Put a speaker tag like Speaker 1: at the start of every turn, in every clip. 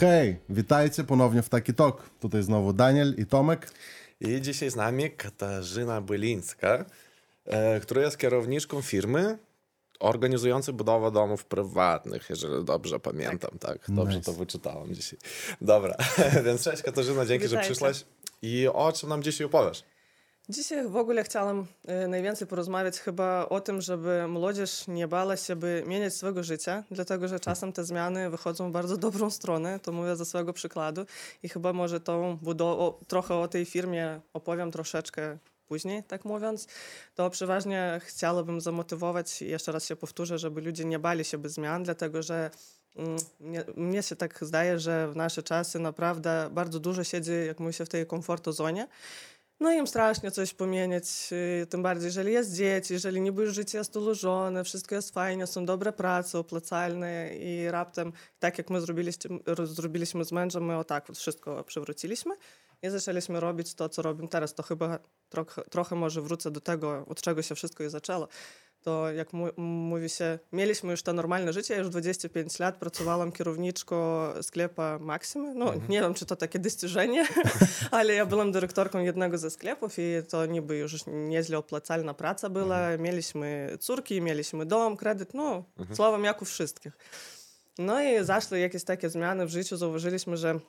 Speaker 1: Hej, witajcie ponownie w Taki Tok. Tutaj znowu Daniel i Tomek.
Speaker 2: I dzisiaj z nami Katarzyna Bylińska, e, która jest kierowniczką firmy organizującej budowę domów prywatnych, jeżeli dobrze pamiętam, tak? Dobrze
Speaker 1: Nice.
Speaker 2: to wyczytałem dzisiaj. Dobra, więc cześć Katarzyna, dzięki, że
Speaker 3: Witajcie.
Speaker 2: przyszłaś. I o czym nam dzisiaj opowiesz?
Speaker 3: Dzisiaj w ogóle chciałam e, najwięcej porozmawiać chyba o tym, żeby młodzież nie bała się, by mieniać swojego życia, dlatego że czasem te zmiany wychodzą w bardzo dobrą stronę, to mówię ze swojego przykładu i chyba może tą o, trochę o tej firmie opowiem troszeczkę później, tak mówiąc, to przeważnie chciałabym zamotywować, jeszcze raz się powtórzę, żeby ludzie nie bali się by zmian, dlatego że mm, mnie, mnie się tak zdaje, że w nasze czasy naprawdę bardzo dużo siedzi, jak mówi się, w tej komfortozonie. No im strasznie coś pomieniać, y, tym bardziej, jeżeli jest dzieci, jeżeli niby życie jest ułożone, wszystko jest fajnie, są dobre prace, opłacalne i raptem, tak jak my zrobiliśmy, zrobiliśmy z mężem, my o tak wszystko przywróciliśmy i zaczęliśmy robić to, co robimy teraz. To chyba trochę, trochę może wrócę do tego, od czego się wszystko i zaczęło. што як мувіся мелісьмы што нармальна жыць я ж 25 лет працавала кіраўнічку склепа Масімы Ну mm -hmm. не там чи то таке дасціжэнне але я былым дырэкторкам аднаго за склепов і то нібы ўжо не злёплацальна праца была mm -hmm. мелісь мы цуркі мелісь мы дом крэдыт Ну mm -hmm. словам як у шысткіх Ну і зайшлі якісь такі змяны в жыццю заўважыліся мы же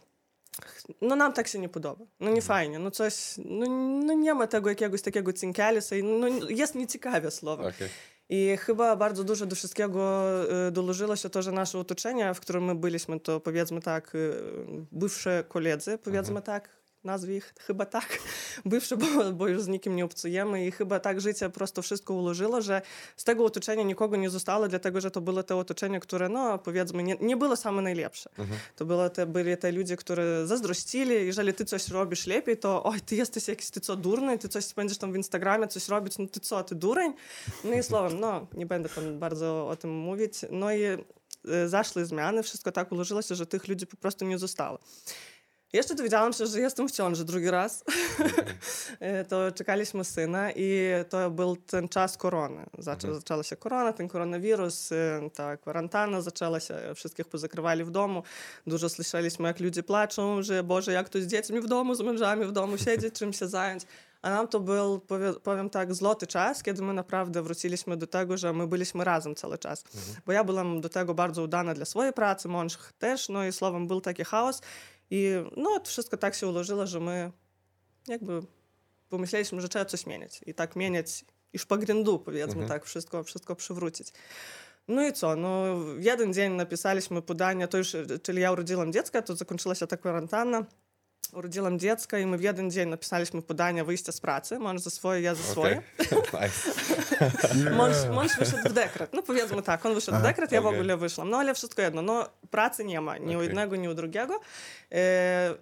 Speaker 3: no nam tak się nie podoba. No nie fajnie, no coś, no, no nie ma tego jakiegoś takiego cinkelisa, i no jest nieciekawe słowo.
Speaker 2: Okej.
Speaker 3: I chyba bardzo dużo do wszystkiego y, dołożyło się to, że nasze otoczenie, w którym my byliśmy, to powiedzmy tak, y, bywsze koledzy, powiedzmy tak, nazwę ich chyba tak, bywsze, bo, bo już z nikim nie obcujemy i chyba tak życie prosto wszystko ułożyło, że z tego otoczenia nikogo nie zostało, dlatego że to było te otoczenie, które, no powiedzmy, nie, nie było same najlepsze. To było te, byli te ludzie, którzy zazdrościli, jeżeli ty coś robisz lepiej, to oj, ty jesteś jakiś, ty co, durny, ty coś spędzisz tam w Instagramie, coś robić, no ty co, ty dureń? No i słowem, no, nie będę tam bardzo o tym mówić. No i e, zaszły zmiany, wszystko tak ułożyło się, że tych ludzi po prostu nie zostało. Jeszcze dowiedziałam się, że jestem w ciąży drugi raz. E, to czekaliśmy syna i to był ten czas korony. Zaczę, Zaczęła się korona, ten koronawirus, e, ta kwarantanna zaczęła się, wszystkich pozakrywali w domu. Dużo słyszeliśmy, jak ludzie płaczą, że Boże, jak to z dziećmi w domu, z mężami w domu siedzieć, czym się zająć. A nam to był, powiem tak, złoty czas, kiedy my naprawdę wróciliśmy do tego, że my byliśmy razem cały czas. Bo ja byłam do tego bardzo udana dla swojej pracy, mąż też, no i słowem był taki chaos. I no, to wszystko tak się ułożyło, że my jakby pomyśleliśmy, że trzeba coś mieniać. I tak mieniać i szpagrindu, powiedzmy tak, wszystko, wszystko przywrócić. No i co? No, w jeden dzień napisaliśmy podanie, to już, czyli ja urodziłam dziecko, to zakończyła się ta kwarantanna. Urodziłam dziecko i my w jeden dzień napisaliśmy podanie wyjścia z pracy, mąż za swoje, ja za swoje.
Speaker 2: Okej. Nice.
Speaker 3: Mąż, mąż wyszedł w dekret. No powiedzmy tak, on wyszedł w dekret, ja w ogóle wyszłam. No ale wszystko jedno, no pracy nie ma, ni u jednego, ni u drugiego. E,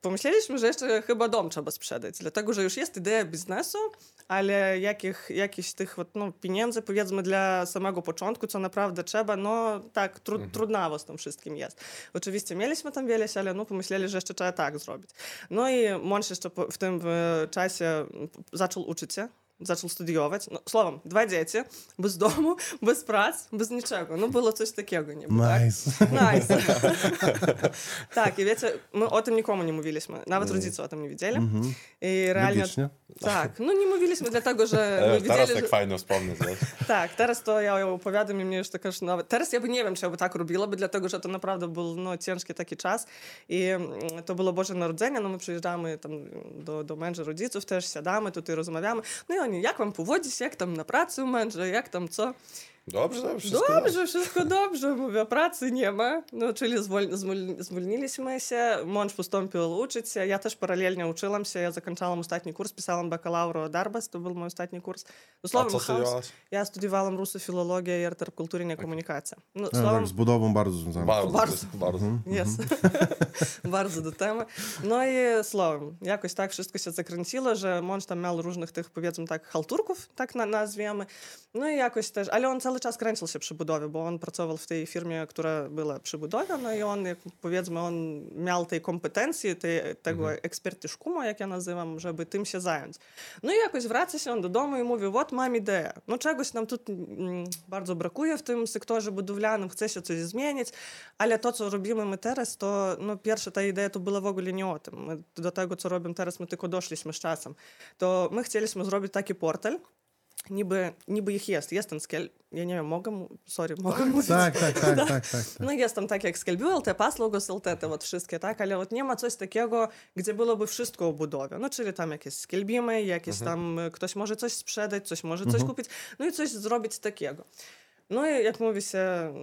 Speaker 3: pomyśleliśmy, że jeszcze chyba dom trzeba sprzedać, dlatego że już jest idea biznesu, ale jakich, jakichś tych вот, no, pieniędzy, powiedzmy, dla samego początku, co naprawdę trzeba, no tak, tru, trudnawo z tym wszystkim jest. Oczywiście mieliśmy tam wieleś, ale no pomyśleli, że jeszcze trzeba tak zrobić. No i mąż jeszcze po, w tym e, czasie zaczął uczyć się, zaczął studiować. No, słowem, dwa dzieci, bez domu, bez prac, bez niczego. No było coś takiego niby, tak?
Speaker 1: Nice.
Speaker 3: Nice. tak, i wiecie, my o tym nikomu nie mówiliśmy. Nawet rodzice o tym nie wiedzieli. I realnie...
Speaker 1: Logicznie.
Speaker 3: Tak, no nie mówiliśmy dlatego, że my
Speaker 2: E, Teraz tak
Speaker 3: że...
Speaker 2: fajnie wspomnieć?
Speaker 3: Tak, teraz to ja opowiadam i mnie już taka, że nawet... Teraz ja by nie wiem, czy ja by tak robiła, by dlatego, że to naprawdę był no, ciężki taki czas i mm, to było Boże Narodzenie, no my przyjeżdżamy tam do, do męża rodziców też, siadamy, tutaj rozmawiamy. No i oni, jak wam powodzi się, jak tam na pracy u męża, jak tam co?
Speaker 2: Dobrze, dobrze, wszystko
Speaker 3: Dobrze, wszystko dobrze, mówię, pracy nie ma. No, czyli zwol, zwol, zwolniliśmy się, mąż postąpił uczyć się, ja też paralelnie uczyłam się, ja zakończyłam ostatni kurs, pisałam bakalauro darbas, to był mój ostatni kurs. No,
Speaker 2: A
Speaker 3: słowem,
Speaker 2: co
Speaker 3: chaos.
Speaker 2: studiowałaś?
Speaker 3: Ja studiowałam rusofilologię i interkulturalną komunikację. No,
Speaker 1: No, tak,
Speaker 3: słowem,
Speaker 1: z budową bardzo związane.
Speaker 2: Bardzo,
Speaker 3: Bardzo.
Speaker 2: bardzo.
Speaker 3: Jest. Bardzo do temy. No i słowem, jakoś tak wszystko się zakręciło, że mąż tam miał różnych tych, powiedzmy tak, halturków, tak na, nazwiemy. No i jakoś też, ale on cały cały czas kręcił się przy budowie, bo on pracował w tej firmie, która była przy budowie, no i on, jak powiedzmy, on miał tej kompetencji, tej, tego mhm. ekspertyszkuma, jak ja nazywam, żeby tym się zająć. No i jakoś wraca się on do domu i mówi, what mam ideę, no czegoś nam tu mm, bardzo brakuje w tym sektorze budowlanym, chce się coś zmienić, ale to, co robimy my teraz, to no pierwsza ta idea to była w ogóle nie o tym. My do tego, co robimy teraz, my tylko doszliśmy z czasem. To my chcieliśmy zrobić taki portal, niby, niby ich jest. Jest ten skel... Ja nie wiem, mogę... Sorry, mogę mówić?
Speaker 1: Tak, tak, tak, tak, tak, tak.
Speaker 3: No jest tam tak jak Skelbiu LT, Paslaugos LT, te вот wszystkie, tak? Ale от nie ma coś takiego, gdzie byłoby wszystko o budowie. No czyli tam jakieś skelbimy, jakieś tam ktoś może coś sprzedać, coś może coś kupić, no i coś zrobić takiego. Ну і як mówi się,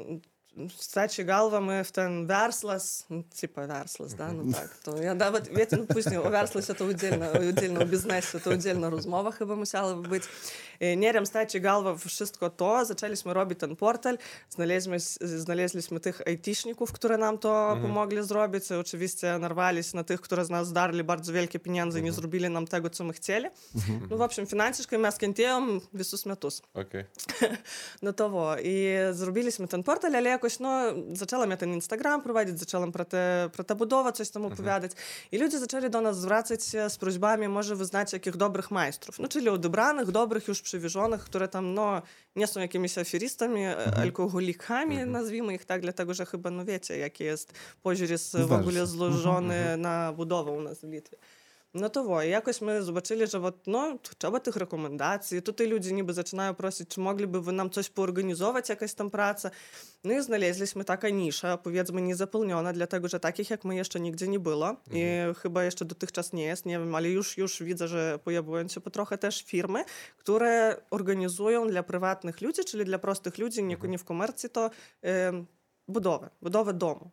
Speaker 3: стачі galva ми в ten verslas, ну, типа verslas, да, ну так, то я навіть, wiecie, no później o verslasie to oddzielna, oddzielna o biznesie, to oddzielna rozmowa chyba musiała być. Nie wiem, стачі galva wszystko to, zaczęliśmy robić ten portal, znaleźliśmy, znaleźliśmy tych IT-szników, które nam to pomogli zrobić, i oczywiście narwaliśmy na tych, którzy z nas zdarli bardzo wielkie pieniądze i nie zrobili nam tego, co my chcieli. No, w общем, finansiškai mes kentėjom visus metus.
Speaker 2: Окей.
Speaker 3: No to wo. I zrobiliśmy ten portal, ale jakoś, no, zaczęłam ja ten Instagram prowadzić, zaczęłam про te, про te budowę coś tam opowiadać. I ludzie zaczęli do nas zwracać się z prośbami, może wy znacie jakich dobrych majstrów. No, czyli odebranych, dobrych, już przywieżonych, które tam, no, nie są jakimiś aferistami, alkoholikami, nazwijmy ich tak, dlatego, że chyba, no wiecie, jaki jest poziom w
Speaker 1: Zdarzy
Speaker 3: ogóle
Speaker 1: się.
Speaker 3: złożony na budowę u nas w Litwie. No to во, і якось ми побачили, що от, ну, треба тих рекомендацій. Тут і люди ніби починають просити, чи могли б ви нам щось поорганізовувати, якась там праця. Ну і znaleźliśmy taka nisza, powiedzmy niezapełniona, dlatego że takich jak my jeszcze nigdzie nie było i chyba jeszcze dotychczas nie jest, nie wiem, ale już, już widzę, że pojawiają się po trochę też firmy, które organizują dla prywatnych ludzi, czyli dla prostych ludzi, nie, nie w komercji, to em, budowę, budowę domu.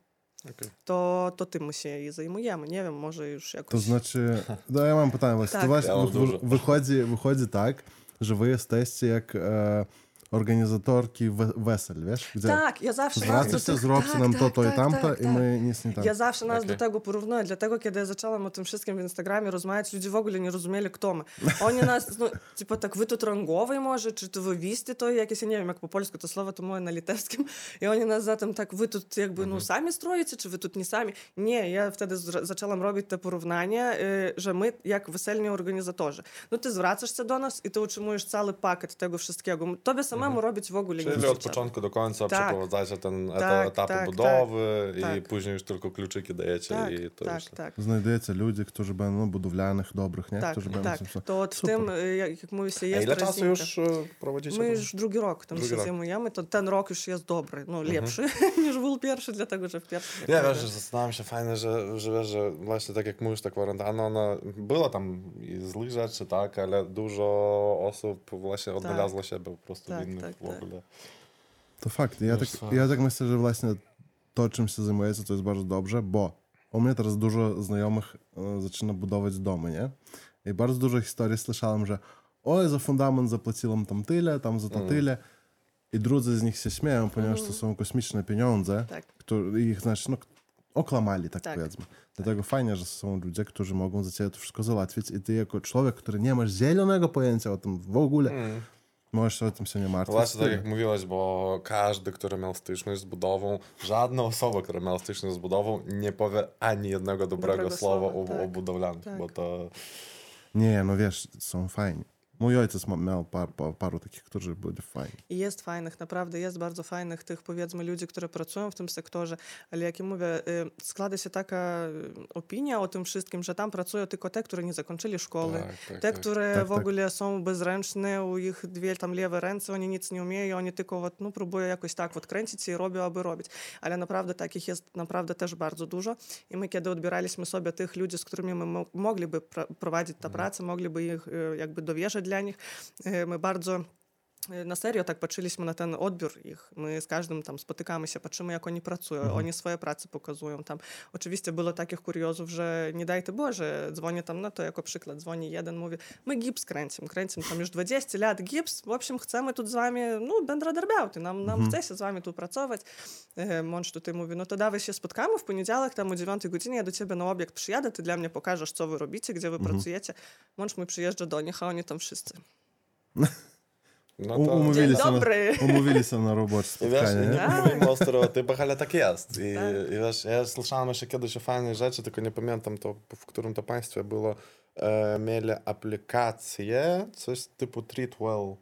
Speaker 2: Okay.
Speaker 3: To, to tym się i zajmujemy. Nie wiem, może już jakoś...
Speaker 1: To znaczy, no ja mam pytanie,
Speaker 3: tak.
Speaker 1: to właśnie
Speaker 2: ja
Speaker 1: wychodzi, wychodzi tak, że wy jesteście jak... E, organizatorki wesel, wiesz? Gdzie
Speaker 3: tak, ja zawsze...
Speaker 1: Zwracasz się, zrób
Speaker 3: tak,
Speaker 1: nam
Speaker 3: tak,
Speaker 1: to, to
Speaker 3: tak, i
Speaker 1: tamto
Speaker 3: tak,
Speaker 1: i
Speaker 3: tak.
Speaker 1: my nic nie tam.
Speaker 3: Ja zawsze nas
Speaker 2: okay.
Speaker 3: do tego porównuję, dlatego kiedy ja zaczęłam o tym wszystkim w Instagramie rozmawiać, ludzie w ogóle nie rozumieli, kto my. Oni nas, no, typu tak, wy tu rangowej może, czy tu wy wistitoj, jakieś, ja nie wiem, jak po polsku to słowo, to moje na litewskim, i oni nas zatem tak, wy tu jakby, no, mhm. sami stroicie, czy wy tu nie sami? Nie, ja wtedy zaczęłam robić te porównania, y, że my jak weselni organizatorzy. No ty zwracasz się do nas i ty utrzymujesz cały pakiet tego wszystkiego. Tobie samo samemu mhm. robić w ogóle
Speaker 2: Czyli
Speaker 3: nic.
Speaker 2: Czyli od początku do końca
Speaker 3: tak.
Speaker 2: przeprowadzacie ten etap,
Speaker 3: tak,
Speaker 2: tak,
Speaker 3: tak
Speaker 2: budowy
Speaker 3: tak, i
Speaker 2: później już tylko kluczyki dajecie
Speaker 3: tak,
Speaker 2: i to
Speaker 3: tak,
Speaker 2: już...
Speaker 3: Tak.
Speaker 1: Znajdujecie ludzi, którzy będą no, budowlanych, dobrych, nie?
Speaker 3: Tak,
Speaker 1: którzy będą
Speaker 3: tak. To
Speaker 1: od
Speaker 3: tym, y, jak, jak mówi się, jest A
Speaker 2: ile czasu już y, prowadzicie?
Speaker 3: My już drugi rok
Speaker 2: drugi
Speaker 3: się
Speaker 2: rok.
Speaker 3: zajmujemy, to ten rok już jest dobry, no mhm. lepszy mhm. niż był pierwszy, dlatego że w pierwszym...
Speaker 2: Nie, wiesz, zastanawiam się, fajne, że, że, że właśnie tak jak mówisz, ta kwarantanna, no, ona była tam i złych rzeczy, tak, ale dużo osób właśnie tak. odnalazło się po prostu
Speaker 3: tak tak,
Speaker 2: w
Speaker 3: tak.
Speaker 2: ogóle.
Speaker 1: To fakt. Ja tak,
Speaker 2: co?
Speaker 1: ja tak myślę, że właśnie to, czym się zajmujecie, to jest bardzo dobrze, bo u mnie teraz dużo znajomych e, zaczyna budować domy, nie? I bardzo dużo historii słyszałem, że oj, za fundament zapłaciłem tam tyle, tam za to
Speaker 2: Mm.
Speaker 1: tyle. I drudzy z nich się śmieją, ponieważ to są kosmiczne pieniądze,
Speaker 3: Tak.
Speaker 1: które ich, znaczy, no, oklamali, tak,
Speaker 3: Tak.
Speaker 1: powiedzmy. Dlatego fajnie, że są ludzie, którzy mogą za ciebie to wszystko załatwić i ty jako człowiek, który nie masz zielonego pojęcia o tym w ogóle,
Speaker 2: Mm.
Speaker 1: Możesz o tym się nie martwić.
Speaker 2: Właśnie tak jak mówiłeś, bo każdy, który miał styczność z budową, żadna osoba, która miała styczność z budową, nie powie ani jednego dobrego,
Speaker 3: Dobrego
Speaker 2: słowa,
Speaker 3: słowa,
Speaker 2: o,
Speaker 3: tak.
Speaker 2: o budowlanych,
Speaker 3: Tak.
Speaker 2: bo to...
Speaker 1: Nie, no wiesz, są fajni. Mój ojciec ma, miał par, par, paru takich, którzy byli fajni.
Speaker 3: I jest fajnych, naprawdę jest bardzo fajnych tych, powiedzmy, ludzi, którzy pracują w tym sektorze, ale jak ja mówię, y, składa się taka y, opinia o tym wszystkim, że tam pracują tylko te, które nie zakończyli szkoły,
Speaker 2: Tak, tak,
Speaker 3: te,
Speaker 2: tak.
Speaker 3: które
Speaker 1: Tak,
Speaker 3: w
Speaker 1: tak.
Speaker 3: ogóle są bezręczne, u ich dwie tam lewe ręce, oni nic nie umieją, oni tylko вот, no, próbują jakoś tak вот kręcić się i robią, aby robić. Ale naprawdę takich jest naprawdę też bardzo dużo. I my kiedy odbieraliśmy sobie tych ludzi, z którymi my mo- mogliby pr- prowadzić tę pracę, mogliby ich y, jakby dowierzać dla nich, y, my bardzo na serio tak patrzyliśmy na ten odbiór ich. My z każdym tam spotykamy się, patrzymy, jak oni pracują, oni swoje prace pokazują tam. Oczywiście było takich kuriozów, że nie daj ty Boże, dzwonię tam, no to jako przykład, dzwoni jeden, mówi, my gips kręcimy, kręcimy tam już 20 lat gips, w общем, chcemy tu z wami, no, bendradarbiauti, nam, nam chce się z wami tu pracować. E, Mąż tutaj mówi, no to dawaj się spotkamy w poniedziałek, tam o 9 godzinie, ja do ciebie na obiekt przyjadę, ty dla mnie pokażesz, co wy robicie, gdzie wy pracujecie. Mąż mój przyjeżdża do nich, a oni tam wszyscy.
Speaker 2: No
Speaker 3: Dzień
Speaker 1: на,
Speaker 3: dobry.
Speaker 1: umówili się na robocie
Speaker 2: I wiesz, nie mówimy o ale tak jest. I,
Speaker 3: Tak.
Speaker 2: i wiesz, ja słyszałem jeszcze kiedyś o fajnej rzeczy, tylko nie pamiętam to, w którym to państwie było. E, mieli aplikację, coś typu Treatwell.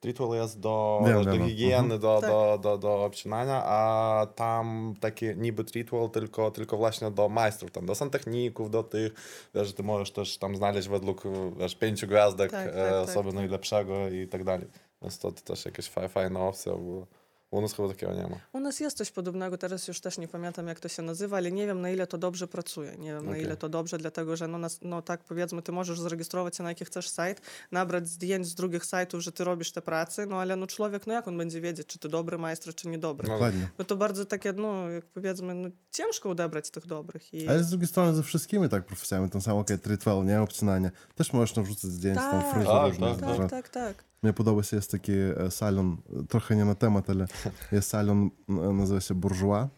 Speaker 2: Treatwell jest do,
Speaker 1: Wiem,
Speaker 2: do
Speaker 1: wiem.
Speaker 2: higieny, do,
Speaker 3: Tak.
Speaker 2: do, do, do obcinania, a tam taki niby Treatwell tylko, tylko właśnie do majstrów, tam do santechników, do tych, wiesz, ty możesz też tam znaleźć według, wiesz, pięciu gwiazdek
Speaker 3: Tak, tak,
Speaker 2: e,
Speaker 3: tak.
Speaker 2: osoby najlepszego i tak dalej. Więc to, to też jakaś fajna opcja była. U nas chyba takiego nie ma.
Speaker 3: U nas jest coś podobnego, teraz już też nie pamiętam jak to się nazywa, ale nie wiem na ile to dobrze pracuje. Nie wiem okay.
Speaker 2: na
Speaker 3: ile to dobrze, dlatego że no, nas, no tak powiedzmy, ty możesz zarejestrować się na jaki chcesz sajt, nabrać zdjęć z drugich sajtów, że ty robisz te prace, no ale no człowiek, no jak on będzie wiedzieć, czy ty dobry majster, czy niedobry.
Speaker 2: No.
Speaker 1: Dokładnie.
Speaker 3: No to bardzo takie, no jak powiedzmy, no ciężko odebrać tych dobrych. I...
Speaker 1: Ale z drugiej strony ze wszystkimi tak profesjami, tą samą okej, okay, nie? Obcinanie. Też możesz no, wrzucać zdjęć
Speaker 3: tak,
Speaker 1: z tą
Speaker 2: tak,
Speaker 1: fryzą.
Speaker 2: Tak
Speaker 1: tak,
Speaker 3: tak, tak, tak, tak.
Speaker 1: Мені подобається, є такий е, салон, трохи не на темат, але є салон, м, називається Буржуа.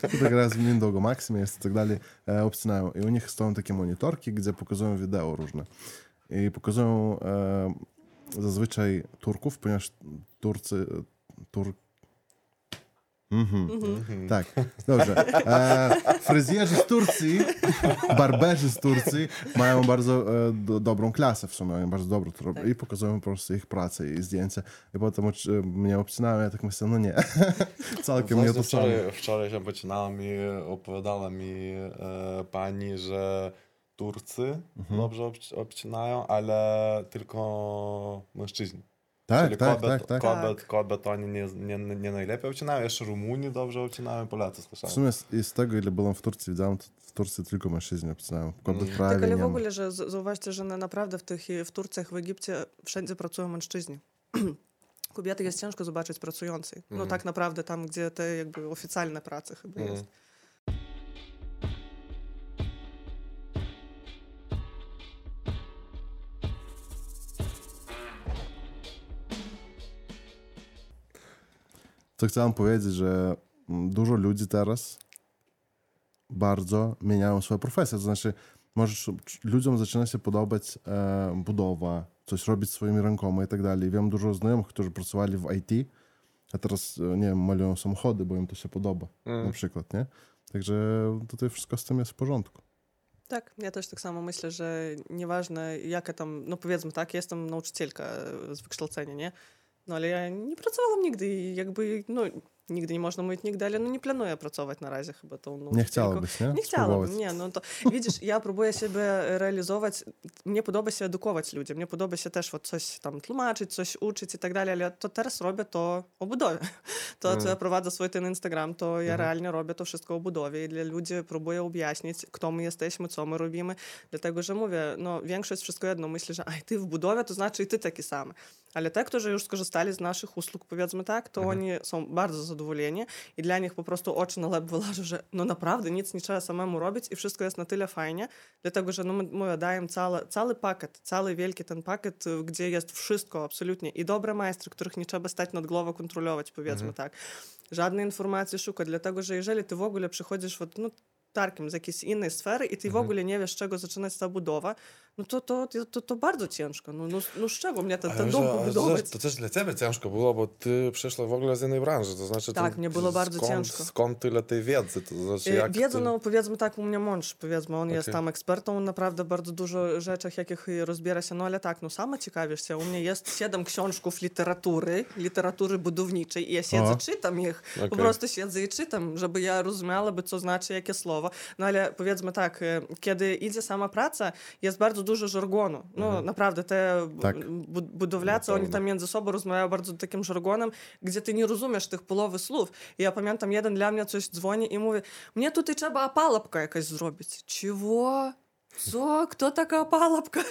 Speaker 1: Тут якраз в Mindaugo Maxime jest i tak dalej, e, obcinają. I u nich są takie monitorki, gdzie pokazują wideo różne. I pokazują e, zazwyczaj Turków, ponieważ Turcy... Tur... Mhm. Tak, dobrze. E, fryzjerzy z Turcji, barberzy z Turcji mają bardzo e, do, dobrą klasę w sumie, mają bardzo dobrą robią. I pokazują po prostu ich pracę i zdjęcia. I potem oczy- mnie obcinają, ja tak myślę, no nie, całkiem nie
Speaker 2: Właśnie
Speaker 1: to
Speaker 2: wczoraj, wczoraj się poczynałem i opowiadała mi e, pani, że Turcy
Speaker 1: Mhm.
Speaker 2: dobrze obci- obcinają, ale tylko mężczyźni.
Speaker 1: Tak,
Speaker 2: Czyli
Speaker 1: tak,
Speaker 2: kobiet,
Speaker 1: tak, tak.
Speaker 2: Kobiet,
Speaker 3: Tak.
Speaker 2: kobiet oni nie, nie, nie najlepiej obcinają, jeszcze Rumuni dobrze obcinają, Polacy
Speaker 1: W
Speaker 2: słyszałem.
Speaker 1: sumie z, z tego, ile byłem w Turcji, widziałem, to w Turcji tylko mężczyźni obcinają. Kobiet
Speaker 2: Mm.
Speaker 1: prawie
Speaker 3: Tak, ale w ogóle, że zauważcie, że na, naprawdę w tych w Turcjach, w Egipcie wszędzie pracują mężczyźni. Kobiety jest ciężko zobaczyć pracującej. No
Speaker 2: Mhm.
Speaker 3: tak naprawdę tam, gdzie te jakby oficjalne prace chyba
Speaker 2: Mhm.
Speaker 3: jest.
Speaker 1: Co chciałem powiedzieć, że mm, dużo ludzi teraz bardzo zmieniają swoje profesje. To znaczy, możesz, ludziom zaczyna się podobać e, budowa, coś robić swoimi rękoma i tak dalej. Wiem dużo znajomych, którzy pracowali w IT, a teraz, e, nie wiem, malują samochody, bo im to się podoba,
Speaker 2: Mm.
Speaker 1: na przykład, nie? Także tutaj wszystko z tym jest w porządku.
Speaker 3: Tak, ja też tak samo myślę, że nieważne jaka tam, no powiedzmy tak, jestem nauczycielka e, z wykształcenia, nie? No ale ja nie pracowałam nigdy i jakby, no nigdy nie można mówić nigdy, ale no nie planuję pracować na razie chyba tą
Speaker 1: Nie chciałabyś, nie?
Speaker 3: Nie chciałabym, nie, no to widzisz, ja próbuję siebie realizować, mnie podoba się edukować ludzi, mnie podoba się też coś tam tłumaczyć, coś uczyć i tak dalej, ale to teraz robię to o budowie. To, co ja prowadzę swój ten Instagram, to ja realnie robię to wszystko o budowie i dla ludzi próbuję objaśnić, kto my jesteśmy, co my robimy, dlatego, że mówię, no większość wszystko jedno myśli, że aj, ty w budowie, to znaczy i ty taki sam. Ale te, którzy już skorzystali z naszych usług, powiedzmy tak, to oni są bardzo zadowoleni i dla nich po prostu oczy na leb wylażą, że no naprawdę nic nie trzeba samemu robić i wszystko jest na tyle fajnie, dlatego, że no, my, my dajem cały, cały pakiet, cały wielki ten pakiet, gdzie jest wszystko absolutnie i dobre majstry, których nie trzeba stać nad głową kontrolować, powiedzmy tak. Żadnej informacji szukać, dlatego, że jeżeli ty w ogóle przychodzisz od, no, tarkiem z jakiejś innej sfery i ty w ogóle nie wiesz, czego zaczynać ta budowa, no to, to, to, to, bardzo ciężko. No, no, no z czego mnie ten, ten dom pobudować?
Speaker 2: To też dla ciebie ciężko było, bo ty przyszła w ogóle z innej branży, to znaczy...
Speaker 3: Tak, mnie było bardzo
Speaker 2: skąd,
Speaker 3: ciężko.
Speaker 2: Skąd tyle tej wiedzy? To znaczy,
Speaker 3: E,
Speaker 2: jak
Speaker 3: Wiedzę,
Speaker 2: ty...
Speaker 3: no powiedzmy tak, u mnie mąż, powiedzmy, on jest
Speaker 2: Okej.
Speaker 3: tam ekspertem, on naprawdę bardzo dużo rzeczach, jakich rozbiera się, no ale tak, no sama ciekawisz się, u mnie jest siedem książków literatury, literatury budowniczej i ja siedzę,
Speaker 1: O.
Speaker 3: czytam ich, po
Speaker 2: Okej.
Speaker 3: prostu siedzę i czytam, żeby ja rozumiała, by co znaczy jakie słowa, no ale powiedzmy tak, e, kiedy idzie sama praca, jest bardzo dużo żargonu, no naprawdę te
Speaker 1: Tak.
Speaker 3: bu- budowlacy, oni
Speaker 2: Naprawdę.
Speaker 3: tam między sobą rozmawiają bardzo takim żargonem, gdzie ty nie rozumiesz tych połowy słów. I ja pamiętam, jeden dla mnie coś dzwoni i mówi, mnie tutaj trzeba опалубка jakaś zrobić. Чего? Що? Хто така палапка?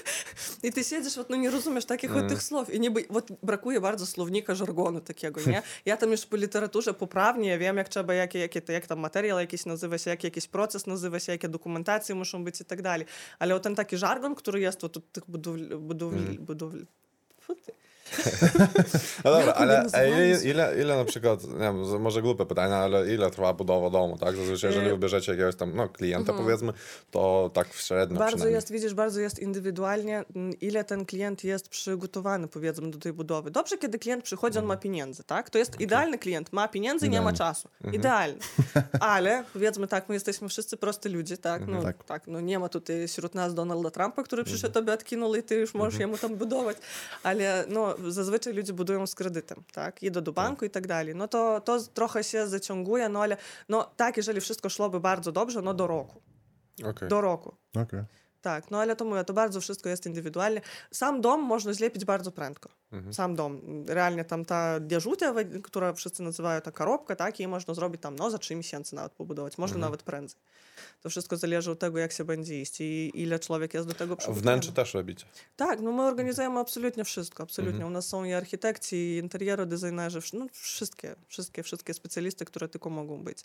Speaker 3: І ти сидиш, от, ну не розумієш таких mm. тих слов. І ніби от бракує bardzo словника жаргону такого. Ні? Я там ж по літературі поправні, я вім, як треба, як, як, як, як там матеріал якийсь називається, як якийсь процес називається, які документації мушуть бути і так далі. Але от там такий жаргон, який є от тут тих будовль... будовль... Mm.
Speaker 2: No dobra, ale ile, ile, ile na przykład, nie wiem, może głupie pytanie, no ale ile trwa budowa domu, tak? Zazwyczaj, jeżeli
Speaker 3: y-
Speaker 2: bierzecie jakiegoś tam no, klienta, mhm. powiedzmy, to tak średnio
Speaker 3: Bardzo jest, widzisz, bardzo jest indywidualnie, mm, ile ten klient jest przygotowany, powiedzmy, do tej budowy. Dobrze, kiedy klient przychodzi, on ma mhm. pieniędzy tak? To jest okay. idealny klient, ma pieniądze i nie ma czasu. Mhm. Idealny. Ale, powiedzmy tak, my jesteśmy wszyscy prosty ludzie, tak? No,
Speaker 1: tak.
Speaker 3: tak no nie ma tutaj wśród nas Donalda Trumpa, który przyszedł, tobie odkinął i ty już możesz jemu tam budować. Ale, no, zazwyczaj ludzie budują z kredytem, tak? Idą do banku i tak dalej. No to, to trochę się zaciąguje, no ale no tak, jeżeli wszystko szłoby bardzo dobrze, no do roku.
Speaker 2: Okej.
Speaker 3: Do roku.
Speaker 1: Okej.
Speaker 3: Tak, no ale to mówię, to bardzo wszystko jest indywidualnie. Sam dom można zlepić bardzo prędko. Sam dom. Realnie tam ta dzieżutia, która wszyscy nazywają ta korobka, tak, jej można zrobić tam no, za 3 miesiące nawet pobudować, można nawet prędzej. To wszystko zależy od tego, jak się będzie iść i ile człowiek jest do tego przygotowany.
Speaker 2: Wnętrze też robicie.
Speaker 3: Tak, no my organizujemy absolutnie wszystko, absolutnie. U nas są i architekci, i interierodesignerzy, no wszystkie, wszystkie, wszystkie specjalisty, które tylko mogą być.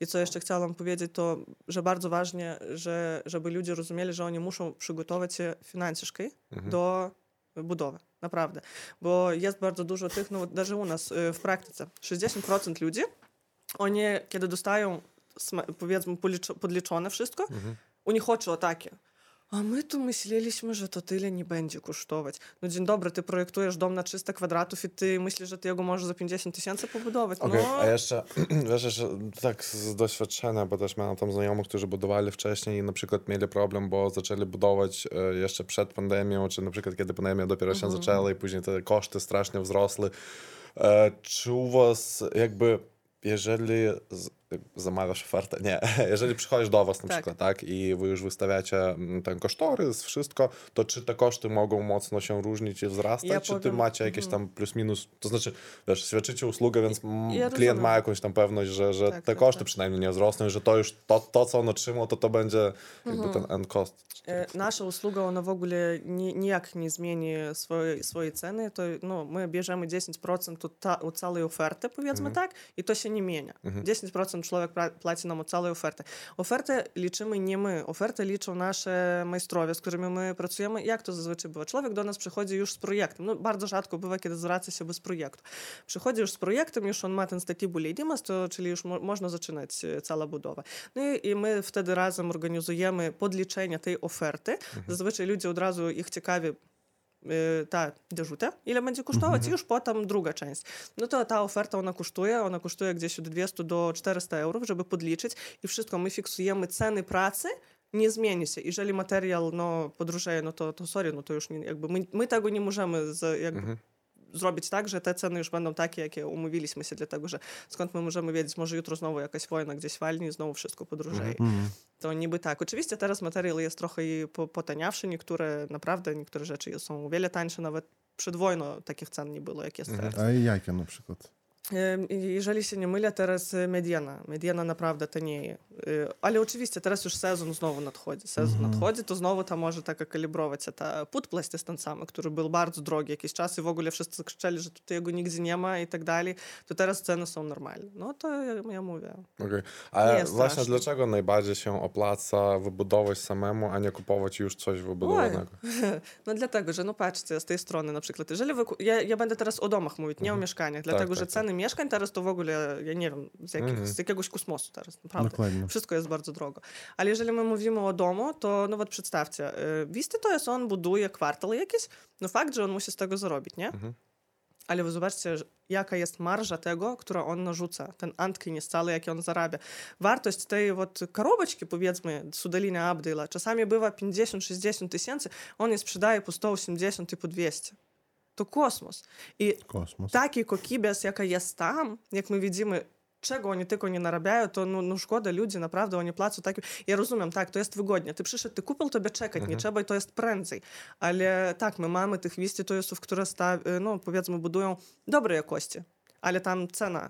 Speaker 3: I co jeszcze chciałam powiedzieć, to, że bardzo ważne, że, żeby ludzie rozumieli, że oni muszą przygotować się finansycznie do budowy. Naprawdę. Bo jest bardzo dużo tych, no даже u nas y, w praktyce, 60% ludzi, oni kiedy dostają, sma- powiedzmy, policzo- podliczone wszystko, u nich oczy takie. A my tu myśleliśmy, że to tyle nie będzie kosztować. No dzień dobry, ty projektujesz dom na 300 kwadratów i ty myślisz, że ty jego możesz za 50 tysięcy pobudować.
Speaker 2: Okej,
Speaker 3: no,
Speaker 2: a jeszcze, wiesz, jeszcze tak z doświadczenia, bo też miałem tam znajomych, którzy budowali wcześniej i na przykład mieli problem, bo zaczęli budować jeszcze przed pandemią, czy na przykład kiedy pandemia dopiero się zaczęła i później te koszty strasznie wzrosły. Czy u was jakby, jeżeli zamawiasz ofertę. Nie, jeżeli przychodzisz do was na
Speaker 3: tak.
Speaker 2: przykład, tak, i wy już wystawiacie mm, ten kosztorys, wszystko, to czy te koszty mogą mocno się różnić i wzrastać,
Speaker 3: ja
Speaker 2: czy
Speaker 3: powiem, ty
Speaker 2: macie jakieś mm. tam plus minus, to znaczy, wiesz, świadczycie usługę, więc
Speaker 3: ja
Speaker 2: mm,
Speaker 3: klient
Speaker 2: ma jakąś tam pewność, że, że
Speaker 3: tak,
Speaker 2: te
Speaker 3: tak,
Speaker 2: koszty
Speaker 3: tak.
Speaker 2: przynajmniej nie wzrosną i że to już, to, to co on otrzymał, to to będzie jakby mm. ten end cost.
Speaker 3: E, Nasza usługa, ona w ogóle ni, nijak nie zmieni swojej, swojej ceny, to no, my bierzemy 10% od, ta, od całej oferty, powiedzmy mm. tak, i to się nie zmienia. 10% mhm. Чоловік пла- платить нам цілої оферти. Оферти лічимо не ми. Оферти лічать наші майстрові, з якими ми працюємо. Як то зазвичай буває? Чоловік до нас приходить już z projektem. No, bardzo rzadko bywa, kiedy zwraca się bez projektu. Przychodzi już z projektem, już on ma ten statibul leidimas, to, czyli już mo- można zaczynać e, cała budowa. No i, i my wtedy razem organizujemy podliczenie tej oferty. Zazwyczaj ludzie od razu ich ciekawi e, ta dzieżuta, ile będzie kosztować, i już potem druga część. No to ta oferta, ona kosztuje, ona kosztuje gdzieś od 200 do 400 euro, żeby podliczyć i wszystko, my fiksujemy ceny pracy, nie zmieni się. Jeżeli materiał no, podróżeje, no to, to sorry, no to już nie, jakby my, my tego nie możemy z, jakby, zrobić tak, że te ceny już będą takie, jakie umówiliśmy się, dlatego że skąd my możemy wiedzieć, może jutro znowu jakaś wojna gdzieś walnie i znowu wszystko podróżeje. To niby tak. Oczywiście teraz materiał jest trochę potaniawszy, niektóre naprawdę, niektóre rzeczy są o wiele tańsze, nawet przed wojną takich cen nie było, jak jest teraz.
Speaker 1: A jakie na przykład?
Speaker 3: Jeżeli się nie mylę, teraz e, mediana. Mediana naprawdę tanieje. E, Ale oczywiście teraz już sezon znowu nadchodzi. Sezon nadchodzi, to znowu tam może taka kalibrować ta put plasty ten sam, który był bardzo drogi jakiś czas i w ogóle wszyscy krzyczeli, że tutaj jego nigdzie nie ma i tak dalej, to teraz ceny są normalne. No to ja, ja mówię.
Speaker 2: Okej. A właśnie dlaczego najbardziej się opłaca wybudować samemu, a nie kupować już coś wybudowanego?
Speaker 3: No dlatego, że no patrzcie, z tej strony na przykład, jeżeli wy, ja, ja będę teraz o domach mówić, nie o mieszkaniach, dlatego, że
Speaker 2: tak, tak.
Speaker 3: ceny mieszkań teraz to w ogóle, ja nie wiem, z, jakich, z jakiegoś kosmosu teraz, naprawdę.
Speaker 1: Dokładnie.
Speaker 3: Wszystko jest bardzo drogo. Ale jeżeli my mówimy o domu, to no вот przedstawcie, y, Wisty to jest on buduje kwartały jakieś, no fakt, że on musi z tego zarobić, nie? Ale wy zobaczcie, że- jaka jest marża tego, którą on narzuca, ten antkin cały, jaki on zarabia. Wartość tej вот коробочки, powiedzmy, Sudalina Abdyla, czasami bywa 50-60 tysięcy, on je sprzedaje po 180 i po 200. To kosmos. I
Speaker 1: Kosmos.
Speaker 3: takiej kokibės, jaka jest tam, jak my widzimy, czego oni tylko nie narabiają, to no, no szkoda ludzi, naprawdę, oni płacą takie... Ja rozumiem, tak, to jest wygodnie. Ty przyszedł, ty kupił, tobie czekać nie trzeba i to jest prędzej. Ale tak, my mamy tych wistytujów, które sta, no, powiedzmy, budują dobrej jakości, ale tam cena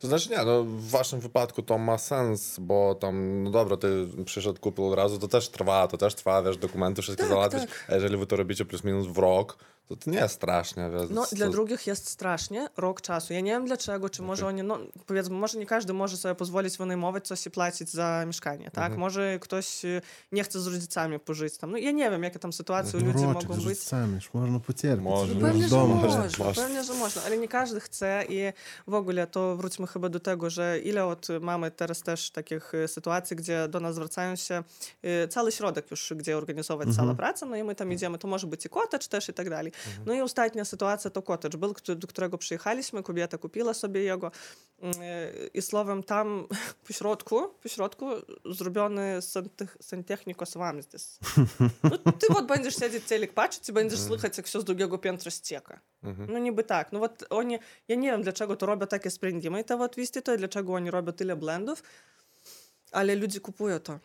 Speaker 2: To znaczy nie, no w waszym wypadku to ma sens, bo tam, no dobra, ty przyszedł, kupił od razu, to też trwa, to też trwa, wiesz, dokumenty wszystkie
Speaker 3: Tak,
Speaker 2: załatwić,
Speaker 3: tak.
Speaker 2: jeżeli wy to robicie plus minus w rok, to, to nie jest strasznie. Więc
Speaker 3: no,
Speaker 2: to...
Speaker 3: dla drugich jest strasznie. Rok czasu. Ja nie wiem dlaczego, czy okay. może oni, no powiedzmy, może nie każdy może sobie pozwolić wynajmować coś i płacić za mieszkanie, tak?
Speaker 2: Mm -hmm.
Speaker 3: Może ktoś y, nie chce z rodzicami pożyć tam. No ja nie wiem, jakie tam sytuacje
Speaker 1: no, ludzie
Speaker 3: mogą być.
Speaker 1: Sami, można pocierpieć. Można.
Speaker 2: No,
Speaker 3: pewnie, że można,
Speaker 2: można.
Speaker 3: pewnie, że można, ale nie każdy chce i w ogóle to wróćmy chyba do tego, że ile od mamy teraz też takich y, sytuacji, gdzie do nas zwracają się y, cały środek już, gdzie organizować
Speaker 1: mm
Speaker 3: -hmm. pracy, no i my tam mhm. idziemy, to może być i kotecz też i tak dalej. No i ostatnia sytuacja to kotedż był, któ- do którego przyjechaliśmy, kobieta kupiła sobie jego y, i słowem tam po środku, po środku zrobiony santech- santechnikos вамздis. No, ty вот będziesz siedzieć телек patrzeć i będziesz słychać, jak все z drugiego piętra ścieka.
Speaker 2: Mhm.
Speaker 3: No niby tak. No вот oni, ja nie wiem, dlaczego to robią takie sprendimy, te вот wystytują, dlaczego oni robią tyle blendów, ale ludzie kupują to.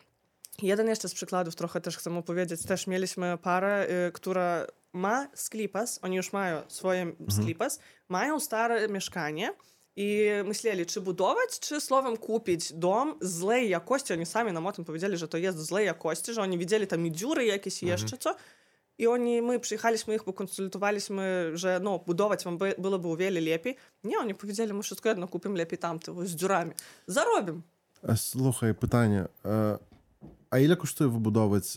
Speaker 3: Jeden jeszcze z przykładów, trochę też chcę opowiedzieć, też mieliśmy parę, y, która ma sklipas, oni już mają swoje sklipas, mają stare mieszkanie i myśleli, czy budować, czy słowem kupić dom złej jakości. Oni sami nam o tym powiedzieli, że to jest złej jakości, że oni widzieli tam i dziury jakieś, jeszcze co. I oni, my przyjechaliśmy ich, pokonsultowaliśmy, że no, budować wam by, byłoby o wiele lepiej. Nie, oni powiedzieli, ми wszystko jedno kupimy lepiej tamte, з dziurami.
Speaker 1: Е, Слухай, питання. Е, А ілля коштує вибудовувати,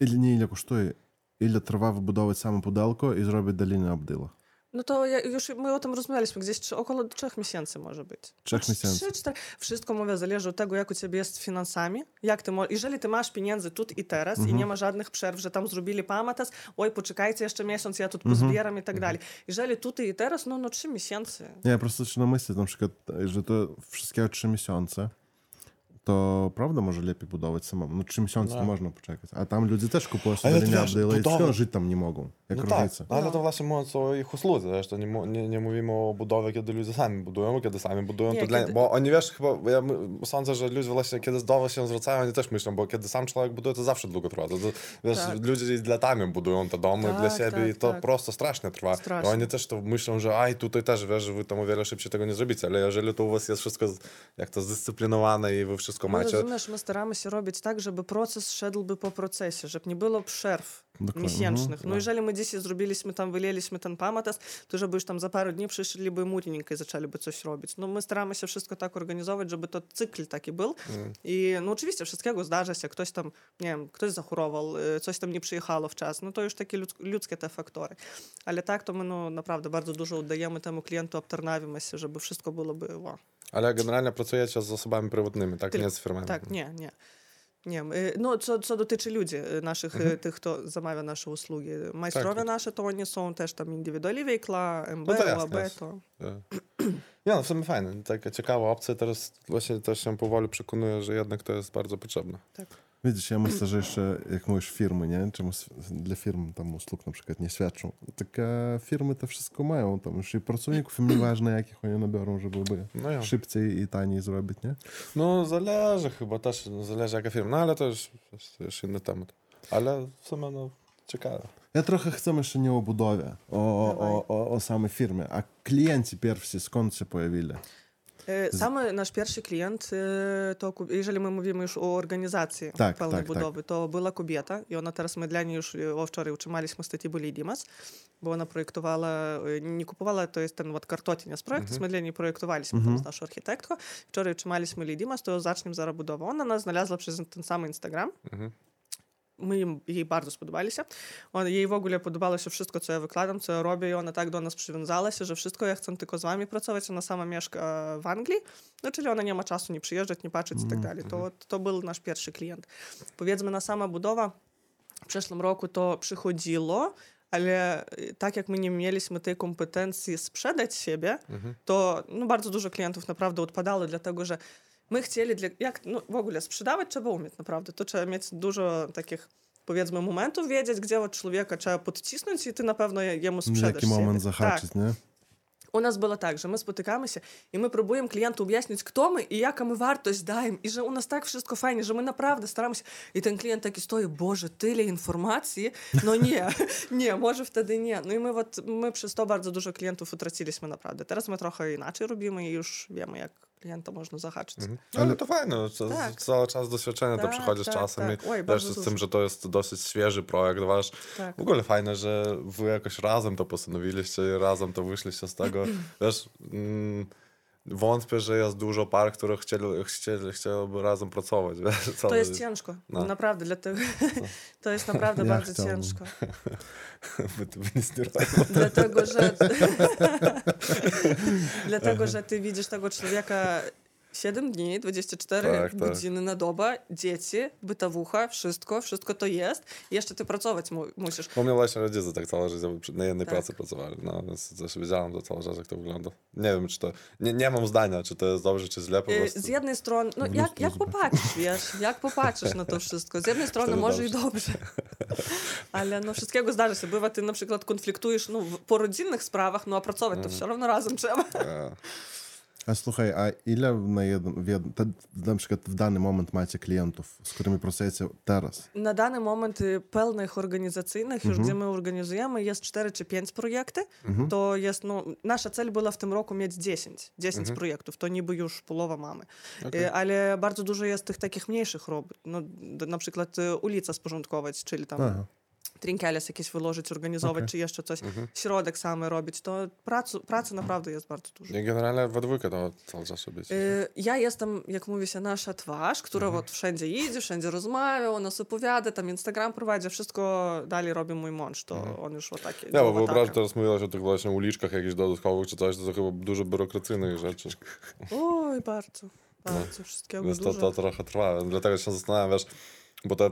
Speaker 1: ілля не ілля коштує, ile trwa wybudować samo pudełko i zrobić dolinę obdyla.
Speaker 3: No to ja, już my o tym rozmawialiśmy, gdzieś trzy, około trzech miesięcy może być.
Speaker 1: Trzech miesięcy.
Speaker 3: Trzy, cztery. Wszystko, mówię, zależy od tego, jak u ciebie jest z finansami. Jak ty, jeżeli ty masz pieniędzy tu i teraz i mhm. nie ma żadnych przerw, że tam zrobili pamatas, oj, poczekajcie jeszcze miesiąc, ja tu mhm. pozbieram mhm. i tak mhm. dalej. Jeżeli tu i teraz, no, no trzy miesiące.
Speaker 1: Nie, ja po prostu się na myśli, na przykład, że to wszystkie trzy miesiące to prawda może lepiej budować samemu. No trzy miesiące
Speaker 2: No.
Speaker 1: to można poczekać. A tam ludzie też kupują
Speaker 2: Ale
Speaker 1: sobie
Speaker 2: to
Speaker 1: dalinę Jak
Speaker 2: No tak,
Speaker 3: No.
Speaker 2: to właśnie mówiąc o ich usłudze, wiesz, to nie, mu- nie, nie mówimy o budowie, kiedy ludzie sami budują, bo kiedy bo oni wiesz, chyba, ja sądzę, że ludzie właśnie, kiedy do was się zwracają, oni też myślą, bo kiedy sam człowiek buduje, to zawsze długo trwa. To, to, wiesz,
Speaker 3: Tak.
Speaker 2: ludzie latami budują te domy
Speaker 3: Tak,
Speaker 2: dla siebie
Speaker 3: tak,
Speaker 2: i to
Speaker 3: tak.
Speaker 2: prosto strasznie trwa.
Speaker 3: Strasznie.
Speaker 2: Oni też to myślą, że aj, tutaj też, wiesz, że wy tam o wiele szybciej tego nie zrobicie, ale jeżeli to u was jest wszystko, jak to zdyscyplinowane i wy wszystko
Speaker 3: No,
Speaker 2: macie,
Speaker 3: rozumiesz, my staramy się robić tak, żeby proces szedłby po procesie, żeby nie było przerw
Speaker 1: Dokładnie,
Speaker 3: miesięcznych.
Speaker 2: mhm.
Speaker 3: No jeżeli my dzisiaj zrobiliśmy tam, wyliliśmy ten pamatas, to żeby już tam za parę dni przyszliby muryniki i zaczęliby coś robić. No my staramy się wszystko tak organizować, żeby to cykl taki był.
Speaker 2: Mm.
Speaker 3: I no oczywiście wszystkiego zdarza się, ktoś tam, nie wiem, ktoś zachorował, y, coś tam nie przyjechało w czas, no to już takie ludz- ludzkie te faktory. Ale tak to my no naprawdę bardzo dużo oddajemy temu klientu, obtarnawimy się, żeby wszystko byłoby wow.
Speaker 2: ale generalnie pracujecie z osobami prywatnymi, tak,
Speaker 3: Tylko-
Speaker 2: nie z firmami.
Speaker 3: Tak, nie, nie. Nie, y, no co, co dotyczy ludzi, y, naszych, y, tych, kto zamawia nasze usługi. Majstrowie
Speaker 2: Tak.
Speaker 3: nasze, to oni są też tam indywidualnie wiekla, MB,
Speaker 2: No to jasne,
Speaker 3: OAB, to...
Speaker 2: Nie, no w sumie fajne. Taka ciekawa opcja. Teraz właśnie też się powoli przekonuję, że jednak to jest bardzo potrzebne.
Speaker 1: Widzisz, ja myślę, że jeszcze, jak mówisz, firmy, nie? Czemu dla firm tam usług na przykład nie świadczą. Tak firmy to wszystko mają. Tam już i pracowników im nieważne, jakich oni nabiorą, żeby by
Speaker 2: No ja.
Speaker 1: szybciej i taniej zrobić, nie?
Speaker 2: No zależy chyba też, no, zależy jaka firma. No ale to już, to już inny temat. Ale w sumie no ciekawe.
Speaker 1: Ja trochę chcę jeszcze nie o budowie, o, o, o, o samej firmie. A klienci pierwsi skąd się pojawili?
Speaker 3: Y, Samy nasz pierwszy klient, y, to ku- jeżeli my mówimy już o organizacji
Speaker 1: Tak,
Speaker 3: pełnej
Speaker 1: tak,
Speaker 3: budowy, to była kobieta i ona teraz my dla niej już y, o wczoraj utrzymaliśmy statybу Lidimas, bo ona projektowała, y, nie kupowała, to jest ten вот kartotin z projektu, my dla niej projektowaliśmy tam z naszą architektką. Wczoraj utrzymaliśmy Lidimas, to zaczniem zaraz budowę. Ona nas znalazła przez ten sam Instagram.
Speaker 2: Mhm.
Speaker 3: Ми my jej bardzo spodobali się. On, jej w ogóle podobało się wszystko, co ja wykładam, co ja robię i ona tak do nas przywiązała się, że wszystko, ja chcę tylko z wami pracować, ona sama mieszka w Anglii, no czyli ona nie ma czasu nie przyjeżdżać, nie patrzeć mm. To, był nasz pierwszy klient. Powiedzmy, na sama budowa w przeszłym roku to przychodziło, ale tak jak my nie mieliśmy tej kompetencji sprzedać siebie,
Speaker 2: mhm.
Speaker 3: to bardzo dużo klientów naprawdę odpadało, dlatego że my chcieli, dla, jak no, w ogóle sprzedawać trzeba umieć naprawdę. To trzeba mieć dużo takich powiedzmy momentów, wiedzieć, gdzie od człowieka trzeba podcisnąć i ty na pewno je- jemu sprzedasz
Speaker 1: Jaki moment
Speaker 3: siebie.
Speaker 1: zahaczyć, nie?
Speaker 3: У нас було так, що ми спотикаємося, і ми пробуємо клієнту об'яснити, хто ми і яка ми вартість даємо. І що у нас так все файні, що ми направду стараємося. І ten клієнт так і стоїть, боже, тилі інформації. Ну ні, ні, може вtedy ні. Ну і ми от ми przez to bardzo dużo klientów utraciliśmy naprawdę. Teraz my trochę inaczej robimy i już wiemy, jak klienta można zahaczyć.
Speaker 2: Mhm. Ale, Ale to fajne, to,
Speaker 3: tak.
Speaker 2: cały czas doświadczenie tak, to przychodzi z tak, czasem tak. Oj, i też z tym, że to jest dosyć świeży projekt wasz. Tak. W ogóle fajne, że wy jakoś razem to postanowiliście i razem to wyszliście z tego. Wiesz, mm, wątpię, że jest dużo par, które chcieli, chcieli, chciałyby razem pracować. Wiesz,
Speaker 3: to jest ciężko, no. naprawdę, dlatego to jest naprawdę ja bardzo chciałbym. ciężko.
Speaker 2: By to by nie
Speaker 3: dlatego, że dlatego, że ty widzisz tego człowieka 7 dni, 24 tak, godziny tak. na dobę, dzieci, bytowucha, wszystko, wszystko to jest. I jeszcze ty pracować mu musisz.
Speaker 2: U mnie właśnie rodzice tak całe życie na jednej tak. pracy pracowali, no więc też wiedziałem to całe życie, jak to wygląda. Nie wiem, czy to, nie, nie mam zdania, czy to jest dobrze, czy źle po y, prostu.
Speaker 3: Z jednej strony, no jak, jak popatrzysz, wiesz, jak popatrzysz na to wszystko. Z jednej strony może dobrze. i dobrze, ale no wszystkiego zdarza się. Bywa, ty na przykład konfliktujesz no, po rodzinnych sprawach, no a pracować to все равно razem trzeba.
Speaker 1: A słuchaj, a ile na, jeden, w na przykład w dany moment macie klientów, z którymi pracujecie teraz?
Speaker 3: Na dany moment pełnych organizacyjnych, już gdzie my organizujemy, jest 4 czy 5 projekty. To jest, no, nasza cel była w tym roku mieć 10, 10 projektów. To niby już połowa mamy. Okay. Ale bardzo dużo jest tych takich mniejszych robót. No, na przykład ulica sporządkować, czyli tam Aha trinkielės jakieś wyłożyć, organizować, okay. czy jeszcze coś, mhm. środek same robić, to pracu, pracy naprawdę jest bardzo dużo.
Speaker 2: I generalnie we dwójkę to cały czas robicie? Y yy,
Speaker 3: ja jestem, jak mówi się, nasza twarz, która mhm. wszędzie idzie, wszędzie rozmawia, ona opowiada, tam Instagram prowadzi, wszystko dalej robi mój mąż, to mhm. on już o takie...
Speaker 2: Ja, bo wyobraź, teraz mówiłaś o tych właśnie uliczkach jakichś dodatkowych czy coś, to, to chyba dużo biurokracyjnych rzeczy.
Speaker 3: Oj, bardzo, no. bardzo, no. wszystkiego Więc
Speaker 2: to, to, trochę trwa, dlatego się zastanawiasz, bo te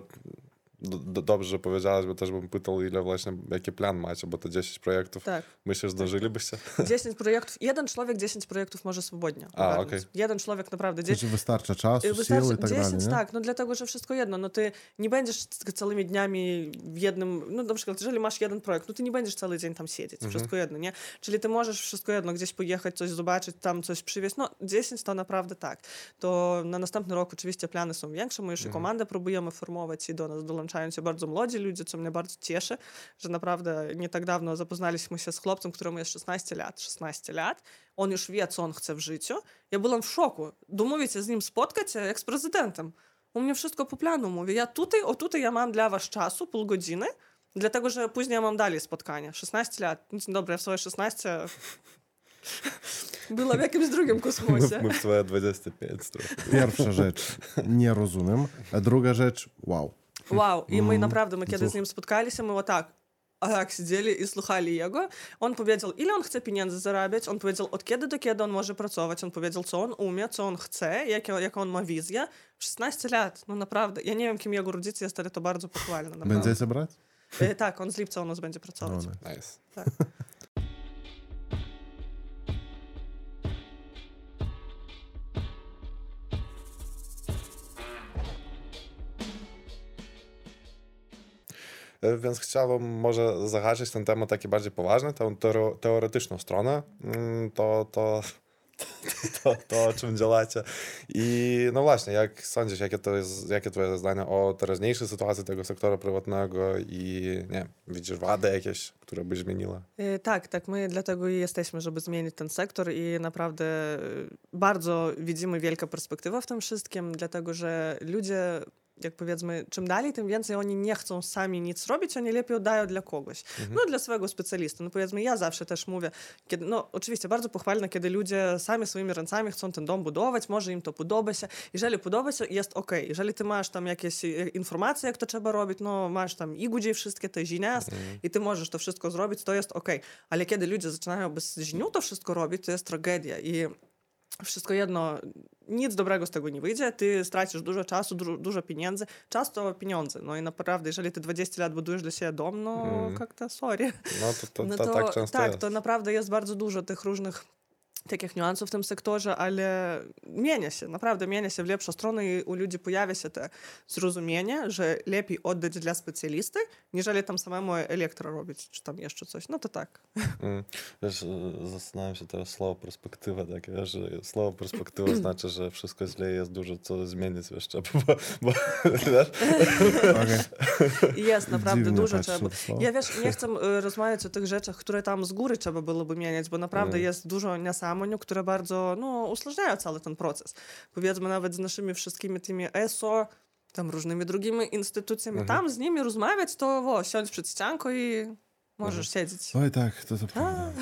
Speaker 2: to dobrze, że powiedziałaś, bo też bym pytał, ile właśnie, jaki plan macie, bo to 10 projektów. Tak. Myślę, że zdążylibyście?
Speaker 3: 10 projektów. Jeden człowiek 10 projektów może swobodnie A, okay. Jeden człowiek naprawdę.
Speaker 1: 10... wystarcza czasu, wystarczy, siły i tak 10, dalej, nie?
Speaker 3: tak, no dlatego, że wszystko jedno. No ty nie będziesz całymi dniami w jednym, no na przykład, jeżeli masz jeden projekt, no ty nie będziesz cały dzień tam siedzieć. Mhm. Wszystko jedno, nie? Czyli ty możesz wszystko jedno gdzieś pojechać, coś zobaczyć, tam coś przywieźć. No 10 to naprawdę tak. To na następny rok oczywiście plany są większe. My już mhm. komandę próbujemy formować i do nas dołączają się bardzo młodzi ludzie, co mnie bardzo cieszy, że naprawdę nie tak dawno zapoznaliśmy się z chłopcem, któremu jest 16 lat. 16 lat. On już wie, co on chce w życiu. Ja byłam w szoku. Domówić się z nim spotkać jak z prezydentem. U mnie wszystko po planu mówi. Ja tutaj, o tutaj ja mam dla was czasu, pół godziny, dlatego, że później ja mam dalej spotkanie. 16 lat. No, dobra, w swoje 16 Była w jakimś drugim kosmosie.
Speaker 2: My w swoje 25
Speaker 1: Pierwsza rzecz, nie rozumiem. A druga rzecz, wow.
Speaker 3: Wow. I my naprawdę, my kiedy z nim spotkaliśmy, my tak a tak siedzieli i słuchali jego. On powiedział, ile on chce pieniędzy zarabiać, on powiedział, od kiedy do kiedy on może pracować, on powiedział, co on umie, co on chce, jak, jaką on ma wizję. 16 lat, no naprawdę. Ja nie wiem, kim jego rodzice jest, ale to bardzo pochwalne.
Speaker 1: Będziecie brać?
Speaker 3: E, tak, on z lipca u nas będzie pracować.
Speaker 2: No, nice.
Speaker 3: Tak.
Speaker 2: Więc chciałbym może zahaczyć ten temat taki bardziej poważny, tę teoretyczną stronę, mm, to, to, to, to, o czym działacie. I no właśnie, jak sądzisz, jakie to jest, jakie twoje zdanie o teraźniejszej sytuacji tego sektora prywatnego i nie widzisz wady jakieś, które by zmieniła?
Speaker 3: E, tak, tak, my dlatego i jesteśmy, żeby zmienić ten sektor i naprawdę e, bardzo widzimy wielką perspektywę w tym wszystkim, dlatego że ludzie jak powiedzmy, czym dalej, tym więcej oni nie chcą sami nic robić, oni lepiej oddają dla kogoś. Mhm. No dla swojego specjalisty. No powiedzmy, ja zawsze też mówię, kiedy, no oczywiście bardzo pochwalne, kiedy ludzie sami swoimi ręcami chcą ten dom budować, może im to podoba się. Jeżeli podoba się, jest ok. Jeżeli ty masz tam jakieś informacje, jak to trzeba robić, no masz tam igudzi wszystkie te żinias mhm. i ty możesz to wszystko zrobić, to jest ok. Ale kiedy ludzie zaczynają bez żniu to wszystko robić, to jest tragedia. I wszystko jedno, nic dobrego z tego nie wyjdzie, ty stracisz dużo czasu, du dużo pieniędzy. Czas to pieniądze, no i naprawdę, jeżeli ty 20 lat budujesz dla siebie dom, no mm. jak to, sorry.
Speaker 2: No to, to, to, no to tak często
Speaker 3: Tak,
Speaker 2: jest.
Speaker 3: to naprawdę jest bardzo dużo tych różnych takich niuansów w tym sektorze, ale mienia się, naprawdę mienia się w lepszą stronę i u ludzi pojawia się to zrozumienie, że lepiej oddać dla specjalisty, niżeli tam samemu elektro robić, czy tam jeszcze coś. No to tak.
Speaker 2: Wiesz, zastanawiam się teraz słowo perspektywa wiesz, że słowo perspektywa znaczy, że wszystko źle jest dużo co zmienić jeszcze, bo, bo
Speaker 3: Jest naprawdę Dziwnie dużo trzeba. Ja wiesz, nie chcę rozmawiać o tych rzeczach, które tam z góry trzeba byłoby mieniać, bo naprawdę mm. jest dużo nie sam kameniu, które bardzo no, uśleżniają cały ten proces. Powiedzmy nawet z naszymi wszystkimi tymi ESO, tam różnymi drugimi instytucjami,
Speaker 2: Mhm.
Speaker 3: tam z nimi rozmawiać, to wo, siądź przed ścianką i możesz siedzieć.
Speaker 1: Oj tak, to to prawda.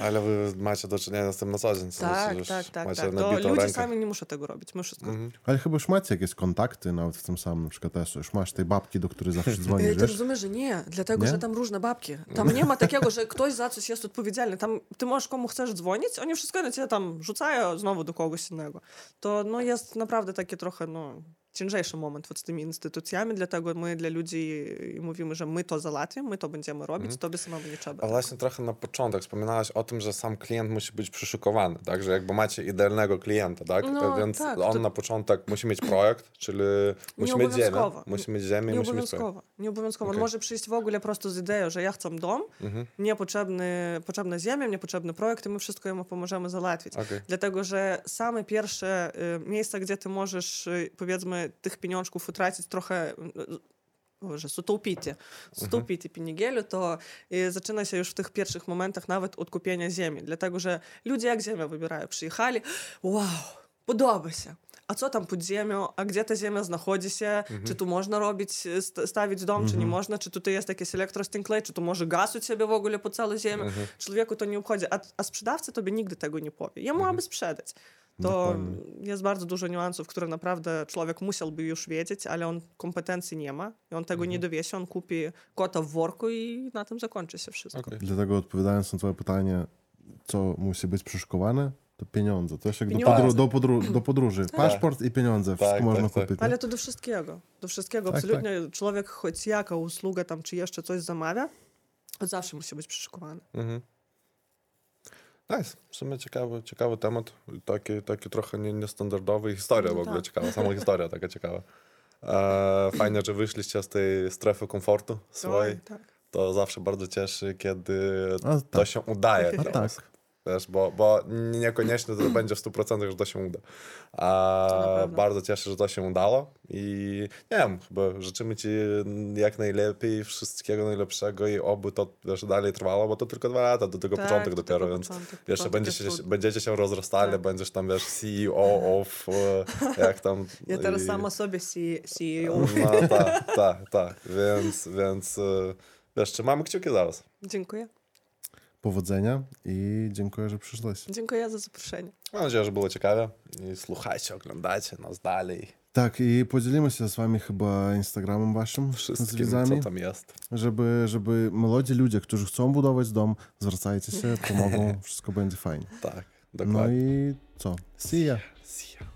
Speaker 2: Tak. Ale wy macie do czynienia z tym na co dzień. co
Speaker 3: Tak,
Speaker 2: już
Speaker 3: tak, tak,
Speaker 2: Macie
Speaker 3: tak. To ludzie
Speaker 2: rękę.
Speaker 3: sami nie muszą tego robić, my wszystko.
Speaker 2: Mhm.
Speaker 1: Ale chyba już macie jakieś kontakty nawet w tym samym na przykład ESO. Już masz tej babki, do której zawsze dzwonisz,
Speaker 3: Ty rozumiesz, że nie, dlatego,
Speaker 1: Nie?
Speaker 3: że tam różne babki. Tam nie ma takiego, że ktoś za coś jest odpowiedzialny. Tam ty możesz komu chcesz dzwonić, oni wszystko na ciebie tam rzucają znowu do kogoś innego. To no, jest naprawdę taki trochę no, ciężejszy moment z tymi instytucjami, dlatego my dla ludzi mówimy, że my to załatwimy, my to będziemy robić, tobie samemu nie trzeba.
Speaker 2: A właśnie trochę na początek wspominałaś o tym, że sam klient musi być przyszykowany, tak? Że jakby macie idealnego klienta, tak?
Speaker 3: No,
Speaker 2: Więc
Speaker 3: tak,
Speaker 2: on
Speaker 3: to-
Speaker 2: na początek musi mieć projekt, czyli musi mieć ziemię,
Speaker 3: obowiązkowo.
Speaker 2: musi mieć ziemię,
Speaker 3: Nie
Speaker 2: musi mieć projekt.
Speaker 3: obowiązkowo. Nie obowiązkowo. On
Speaker 2: Okej.
Speaker 3: może przyjść w ogóle prosto z ideą, że ja chcę dom,
Speaker 2: Mhm.
Speaker 3: nie potrzebny, potrzebna ziemia, nie potrzebny projekt i my wszystko jemu pomożemy załatwić.
Speaker 2: Okej.
Speaker 3: Dlatego, że same pierwsze y, miejsca, gdzie ty możesz, y, powiedzmy, tych pieniążków utracić trochę, y, że sutłupicie, sutłupicie pinigelu, to y, zaczyna się już w tych pierwszych momentach nawet od kupienia ziemi. Dlatego, że ludzie jak ziemię wybierają, przyjechali, wow, podoba się. A co tam pod ziemią? A gdzie ta ziemia znajduje się? Czy tu można robić, st- stawić dom, czy nie można? Czy tutaj jest jakieś elektrostękle? Czy tu może gaz u ciebie w ogóle po całej ziemi? Człowieku to nie obchodzi. A, a sprzedawca tobie nigdy tego nie powie. Jemu aby sprzedać. To
Speaker 1: Dokładnie.
Speaker 3: jest bardzo dużo niuansów, które naprawdę człowiek musiałby już wiedzieć, ale on kompetencji nie ma i on tego nie dowie się. On kupi kota w worku i na tym zakończy się wszystko.
Speaker 2: Okej.
Speaker 1: Dlatego odpowiadając na twoje pytanie, co musi być przyszykowane, to pieniądze. To jest jak do, podru- do, podru- do podróży. Paszport i pieniądze. Wszystko
Speaker 2: Tak,
Speaker 1: można
Speaker 2: tak, tak.
Speaker 1: kupić.
Speaker 3: Ale
Speaker 1: nie?
Speaker 3: to do wszystkiego. Do wszystkiego.
Speaker 1: Tak,
Speaker 3: Absolutnie człowiek, choć jaka usługa tam, czy jeszcze coś zamawia, to zawsze musi być przyszykowany.
Speaker 2: Mhm. Nice. W sumie ciekawy, ciekawy temat. Taki, taki trochę nie, niestandardowy. Historia w
Speaker 3: No
Speaker 2: ogóle
Speaker 3: tak.
Speaker 2: ciekawa. Sama historia taka ciekawa. E, fajnie, że wyszliście z tej strefy komfortu swojej.
Speaker 3: Oj, tak.
Speaker 2: To zawsze bardzo cieszy, kiedy
Speaker 1: A,
Speaker 2: to
Speaker 1: tak.
Speaker 2: się udaje. Dla
Speaker 1: tak.
Speaker 2: Wiesz, bo, bo niekoniecznie to będzie w 100%, że to się uda. A bardzo cieszę, że to się udało i nie wiem, chyba życzymy Ci jak najlepiej, wszystkiego najlepszego i oby to wiesz, dalej trwało, bo to tylko dwa lata, do tego
Speaker 3: Tak,
Speaker 2: początek
Speaker 3: to
Speaker 2: dopiero,
Speaker 3: tylko
Speaker 2: więc
Speaker 3: początek,
Speaker 2: jeszcze
Speaker 3: początek
Speaker 2: będziecie, się, będziecie się rozrastali,
Speaker 3: Tak.
Speaker 2: będziesz tam, wiesz, CEO of, e, jak tam...
Speaker 3: Ja teraz
Speaker 2: i-
Speaker 3: sama sobie CEO.
Speaker 2: No tak, tak, tak, więc, więc e, wiesz, trzymamy kciuki za Was.
Speaker 3: Dziękuję.
Speaker 1: Powodzenia i dziękuję, że przyszłeś.
Speaker 3: Dziękuję za zaproszenie.
Speaker 2: Mam nadzieję, że było ciekawe i słuchajcie, oglądajcie nas dalej.
Speaker 1: Tak, i podzielimy się z wami chyba Instagramem waszym z
Speaker 2: Wszystkim,
Speaker 1: widzami,
Speaker 2: co tam jest.
Speaker 1: żeby, żeby młodzi ludzie, którzy chcą budować dom, zwracajcie się, pomogą, wszystko będzie fajnie.
Speaker 2: Tak,
Speaker 1: No
Speaker 2: dokładnie.
Speaker 1: i co? See ya!
Speaker 2: See ya.